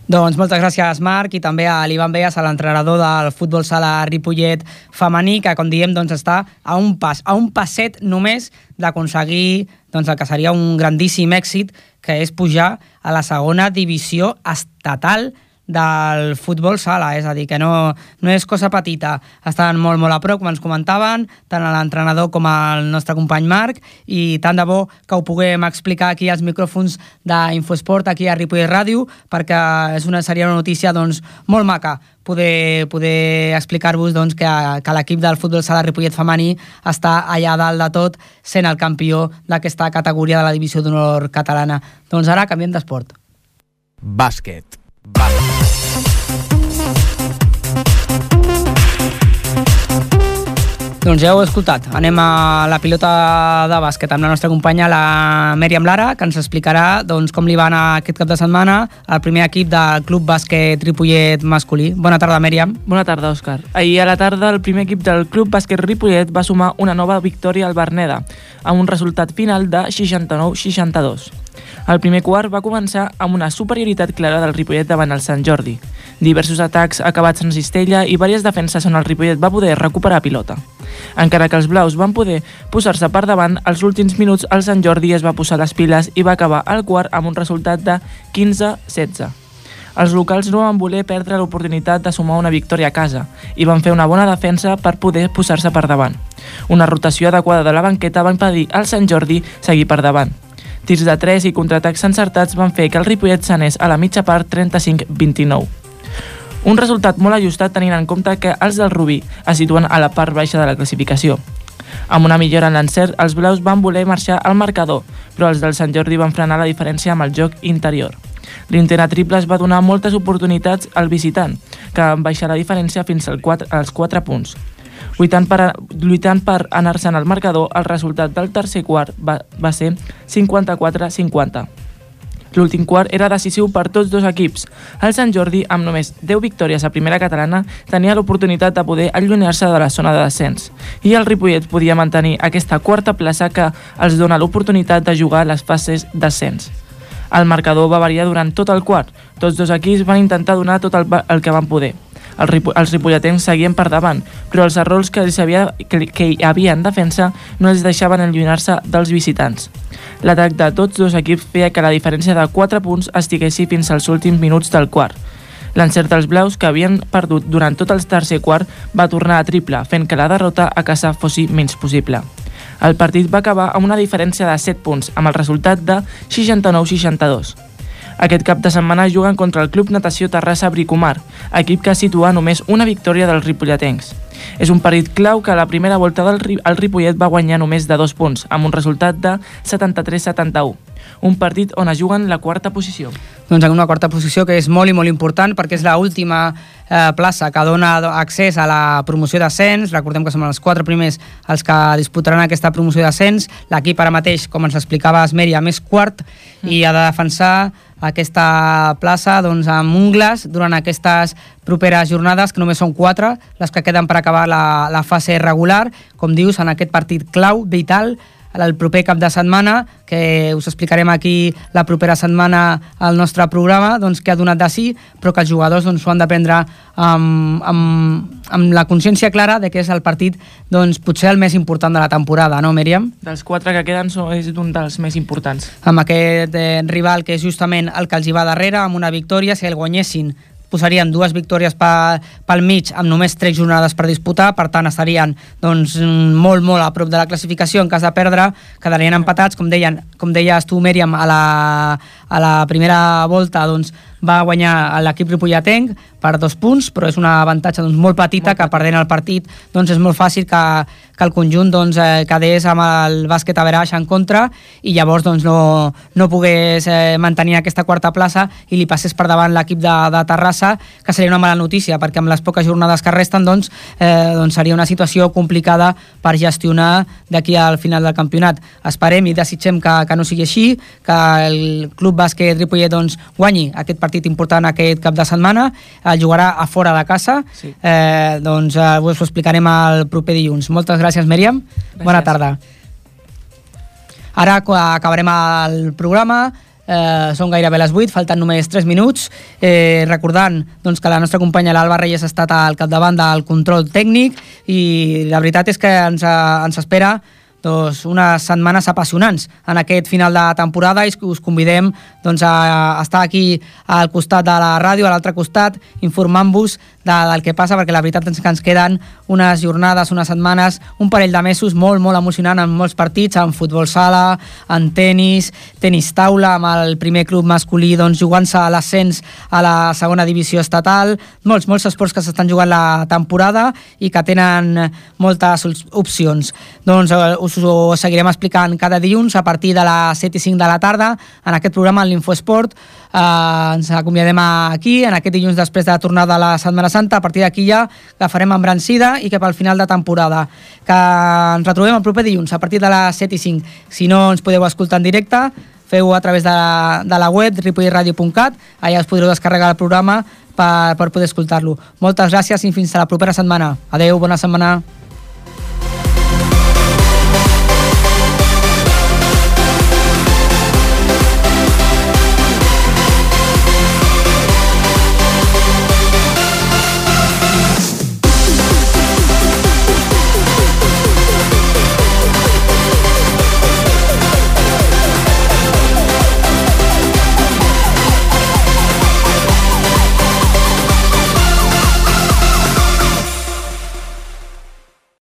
Doncs moltes gràcies, Marc, i també a l'Ivan Beas, a l'entrenador del futbol sala Ripollet femení, que, com diem, doncs, està a un pas, a un passet només d'aconseguir doncs, el que seria un grandíssim èxit, que és pujar a la segona divisió estatal del futbol sala, és a dir, que no, no és cosa petita. Estan molt, molt a prop, com ens comentaven, tant l'entrenador com el nostre company Marc, i tant de bo que ho puguem explicar aquí als micròfons d'Infosport, aquí a Ripoll Ràdio, perquè és una, seria una notícia doncs, molt maca poder, poder explicar-vos doncs, que, que l'equip del futbol sala Ripollet femení està allà dalt de tot, sent el campió d'aquesta categoria de la divisió d'honor catalana. Doncs ara canviem d'esport. Bàsquet. Doncs ja ho he escoltat. Anem a la pilota de bàsquet amb la nostra companya, la Mèriam Lara, que ens explicarà doncs, com li va anar aquest cap de setmana al primer equip del Club Bàsquet Ripollet masculí. Bona tarda, Mèriam. Bona tarda, Òscar. Ahir a la tarda el primer equip del Club Bàsquet Ripollet va sumar una nova victòria al Berneda, amb un resultat final de 69-62. El primer quart va començar amb una superioritat clara del Ripollet davant el Sant Jordi. Diversos atacs acabats en cistella i diverses defenses on el Ripollet va poder recuperar pilota. Encara que els blaus van poder posar-se per davant, als últims minuts el Sant Jordi es va posar les piles i va acabar el quart amb un resultat de 15-16. Els locals no van voler perdre l'oportunitat de sumar una victòria a casa i van fer una bona defensa per poder posar-se per davant. Una rotació adequada de la banqueta va impedir al Sant Jordi seguir per davant. Tirs de 3 i contraatacs encertats van fer que el Ripollet s'anés a la mitja part 35-29. Un resultat molt ajustat tenint en compte que els del Rubí es situen a la part baixa de la classificació. Amb una millora en l'encert, els blaus van voler marxar al marcador, però els del Sant Jordi van frenar la diferència amb el joc interior. L'intent a triples va donar moltes oportunitats al visitant, que van baixar la diferència fins als 4, als 4 punts. Lluitant per, lluitant per anar-se'n al marcador, el resultat del tercer quart va, va ser 54-50. L'últim quart era decisiu per tots dos equips. El Sant Jordi, amb només 10 victòries a primera catalana, tenia l'oportunitat de poder allunyar-se de la zona de descens. I el Ripollet podia mantenir aquesta quarta plaça que els dona l'oportunitat de jugar les fases d'ascens. El marcador va variar durant tot el quart. Tots dos equips van intentar donar tot el, el que van poder. El, els ripolletens seguien per davant, però els errors que, els havia, que, que hi havia en defensa no els deixaven allunyar-se dels visitants. L'atac de tots dos equips feia que la diferència de 4 punts estiguessi fins als últims minuts del quart. L'encert dels blaus, que havien perdut durant tot el tercer quart, va tornar a triple, fent que la derrota a casa fossi menys possible. El partit va acabar amb una diferència de 7 punts, amb el resultat de 69-62. Aquest cap de setmana juguen contra el Club Natació Terrassa Bricomar, equip que situa només una victòria dels ripolletens. És un partit clau que a la primera volta del el Ripollet va guanyar només de dos punts, amb un resultat de 73-71 un partit on es juguen la quarta posició. Doncs en una quarta posició que és molt i molt important perquè és l'última eh, plaça que dona accés a la promoció d'ascens. Recordem que som els quatre primers els que disputaran aquesta promoció d'ascens. L'equip ara mateix, com ens explicava Esmeri, més quart mm. i ha de defensar aquesta plaça doncs, amb ungles durant aquestes properes jornades, que només són quatre, les que queden per acabar la, la fase regular. Com dius, en aquest partit clau, vital, el proper cap de setmana, que us explicarem aquí la propera setmana al nostre programa, doncs, que ha donat de sí, però que els jugadors doncs, ho han de prendre amb, amb, amb la consciència clara de que és el partit doncs, potser el més important de la temporada, no, Míriam? Dels quatre que queden és un dels més importants. Amb aquest eh, rival que és justament el que els hi va darrere, amb una victòria, si el guanyessin posarien dues victòries pa, pel mig amb només tres jornades per disputar, per tant estarien doncs, molt, molt a prop de la classificació en cas de perdre, quedarien empatats com, deien, com deies tu Mèriam a la, a la primera volta doncs, va guanyar l'equip ripolletenc per dos punts, però és una avantatge doncs, molt petita molt que perdent el partit doncs, és molt fàcil que, que el conjunt doncs, eh, quedés amb el bàsquet a veraix en contra i llavors doncs, no, no pogués eh, mantenir aquesta quarta plaça i li passés per davant l'equip de, de Terrassa, que seria una mala notícia, perquè amb les poques jornades que resten doncs, eh, doncs seria una situació complicada per gestionar d'aquí al final del campionat. Esperem i desitgem que, que no sigui així, que el Club Bàsquet Ripollet doncs, guanyi aquest partit important aquest cap de setmana, el jugarà a fora de casa, sí. eh, doncs eh, us ho explicarem el proper dilluns. Moltes gràcies, Mèriam. Bona tarda. Ara acabarem el programa, eh, són gairebé les 8, falten només 3 minuts, eh, recordant doncs, que la nostra companya l'Alba Reyes ha estat al capdavant del control tècnic i la veritat és que ens, ens espera doncs, unes setmanes apassionants en aquest final de temporada i us convidem doncs, a estar aquí al costat de la ràdio, a l'altre costat, informant-vos de, del que passa, perquè la veritat és que ens queden unes jornades, unes setmanes, un parell de mesos molt, molt emocionant en molts partits, en futbol sala, en tennis, tenis taula, amb el primer club masculí doncs, jugant-se a l'ascens a la segona divisió estatal, molts, molts esports que s'estan jugant la temporada i que tenen moltes opcions. Doncs eh, us ho seguirem explicant cada dilluns a partir de les 7 i 5 de la tarda en aquest programa, en l'Infoesport. Eh, ens acomiadem aquí, en aquest dilluns després de la tornada de la Setmana Santa. A partir d'aquí ja agafarem embrancida i cap al final de temporada. Que ens retrobem el proper dilluns a partir de les 7 i 5. Si no ens podeu escoltar en directe, feu a través de, de la web ripolliradio.cat, allà us podreu descarregar el programa per, per poder escoltar-lo. Moltes gràcies i fins a la propera setmana. Adeu, bona setmana.